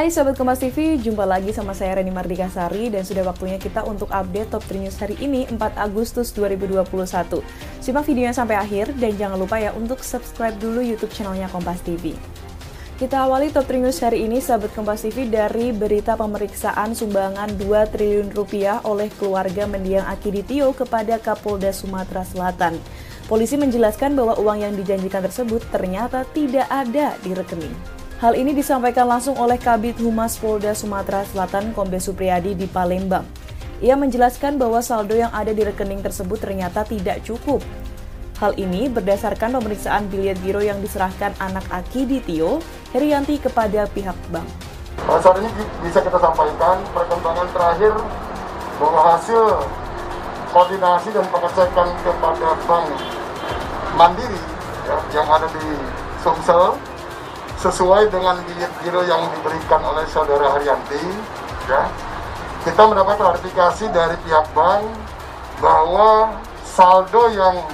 Hai Sobat Kompas TV, jumpa lagi sama saya Reni Mardika Sari dan sudah waktunya kita untuk update top 3 news hari ini 4 Agustus 2021. Simak videonya sampai akhir dan jangan lupa ya untuk subscribe dulu YouTube channelnya Kompas TV. Kita awali top 3 news hari ini Sahabat Kompas TV dari berita pemeriksaan sumbangan 2 triliun rupiah oleh keluarga mendiang Akiditio kepada Kapolda Sumatera Selatan. Polisi menjelaskan bahwa uang yang dijanjikan tersebut ternyata tidak ada di rekening. Hal ini disampaikan langsung oleh Kabit Humas Polda Sumatera Selatan Kombes Supriyadi di Palembang. Ia menjelaskan bahwa saldo yang ada di rekening tersebut ternyata tidak cukup. Hal ini berdasarkan pemeriksaan biliet giro yang diserahkan anak Aki Tio, Herianti kepada pihak bank. Saat ini bisa kita sampaikan perkembangan terakhir bahwa hasil koordinasi dan pengecekan kepada bank Mandiri ya, yang ada di Sumsel sesuai dengan bilet giro yang diberikan oleh saudara Haryanti ya. Kita mendapat klarifikasi dari pihak bank bahwa saldo yang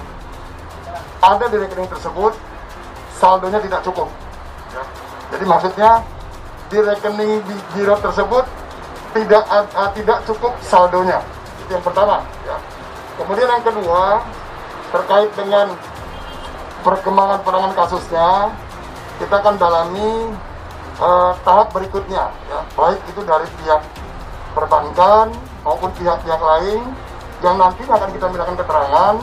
ada di rekening tersebut saldonya tidak cukup ya. jadi maksudnya di rekening giro tersebut tidak uh, tidak cukup saldonya. Itu yang pertama ya. Kemudian yang kedua terkait dengan perkembangan penanganan kasusnya kita akan dalami uh, tahap berikutnya ya baik itu dari pihak perbankan maupun pihak-pihak lain yang nanti akan kita mintakan keterangan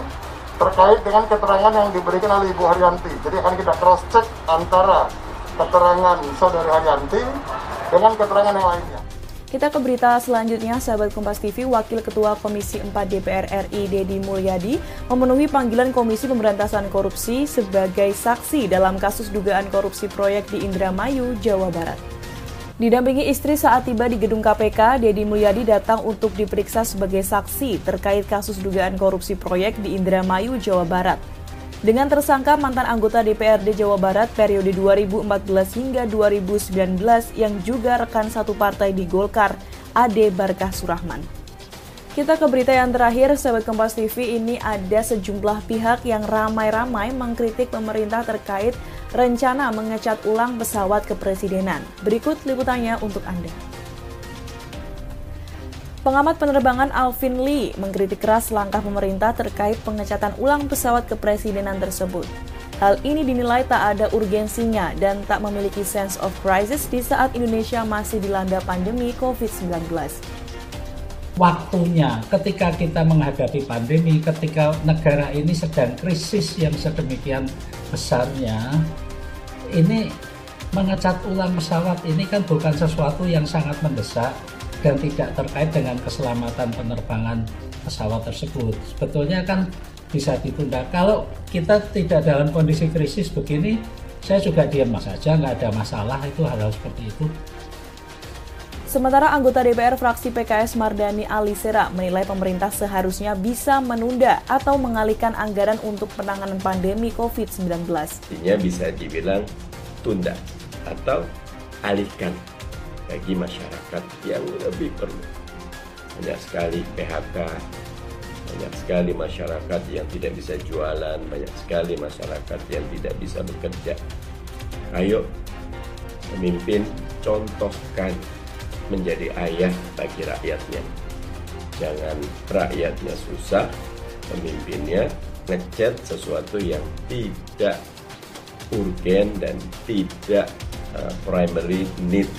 terkait dengan keterangan yang diberikan oleh Ibu Haryanti. Jadi akan kita cross check antara keterangan saudari Haryanti dengan keterangan yang lainnya. Kita ke berita selanjutnya, sahabat Kompas TV, Wakil Ketua Komisi 4 DPR RI Dedi Mulyadi memenuhi panggilan Komisi Pemberantasan Korupsi sebagai saksi dalam kasus dugaan korupsi proyek di Indramayu, Jawa Barat. Didampingi istri saat tiba di gedung KPK, Dedi Mulyadi datang untuk diperiksa sebagai saksi terkait kasus dugaan korupsi proyek di Indramayu, Jawa Barat dengan tersangka mantan anggota DPRD Jawa Barat periode 2014 hingga 2019 yang juga rekan satu partai di Golkar, Ade Barkah Surahman. Kita ke berita yang terakhir, sahabat Kompas TV, ini ada sejumlah pihak yang ramai-ramai mengkritik pemerintah terkait rencana mengecat ulang pesawat kepresidenan. Berikut liputannya untuk Anda. Pengamat penerbangan Alvin Lee mengkritik keras langkah pemerintah terkait pengecatan ulang pesawat kepresidenan tersebut. Hal ini dinilai tak ada urgensinya dan tak memiliki sense of crisis di saat Indonesia masih dilanda pandemi COVID-19. Waktunya ketika kita menghadapi pandemi, ketika negara ini sedang krisis yang sedemikian besarnya, ini mengecat ulang pesawat ini kan bukan sesuatu yang sangat mendesak, dan tidak terkait dengan keselamatan penerbangan pesawat tersebut. Sebetulnya kan bisa ditunda. Kalau kita tidak dalam kondisi krisis begini, saya juga diam saja, nggak ada masalah itu hal-hal seperti itu. Sementara anggota DPR fraksi PKS Mardani Alisera menilai pemerintah seharusnya bisa menunda atau mengalihkan anggaran untuk penanganan pandemi COVID-19. Artinya bisa dibilang tunda atau alihkan bagi masyarakat yang lebih perlu. Banyak sekali PHK, banyak sekali masyarakat yang tidak bisa jualan, banyak sekali masyarakat yang tidak bisa bekerja. Ayo, pemimpin contohkan menjadi ayah bagi rakyatnya. Jangan rakyatnya susah, pemimpinnya ngechat sesuatu yang tidak urgen dan tidak uh, primary need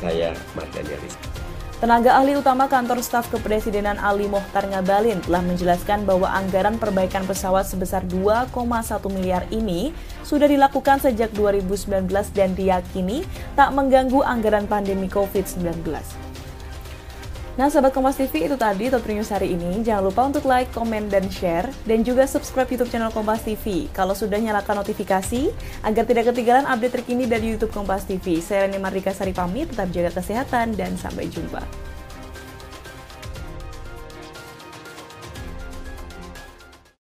saya Mardani Rizky. Tenaga ahli utama kantor staf kepresidenan Ali Mohtar Ngabalin telah menjelaskan bahwa anggaran perbaikan pesawat sebesar 2,1 miliar ini sudah dilakukan sejak 2019 dan diyakini tak mengganggu anggaran pandemi COVID-19. Nah, sahabat Kompas TV itu tadi top news hari ini. Jangan lupa untuk like, komen, dan share. Dan juga subscribe YouTube channel Kompas TV. Kalau sudah nyalakan notifikasi, agar tidak ketinggalan update terkini dari YouTube Kompas TV. Saya Reni Mardika Sari pamit, tetap jaga kesehatan, dan sampai jumpa.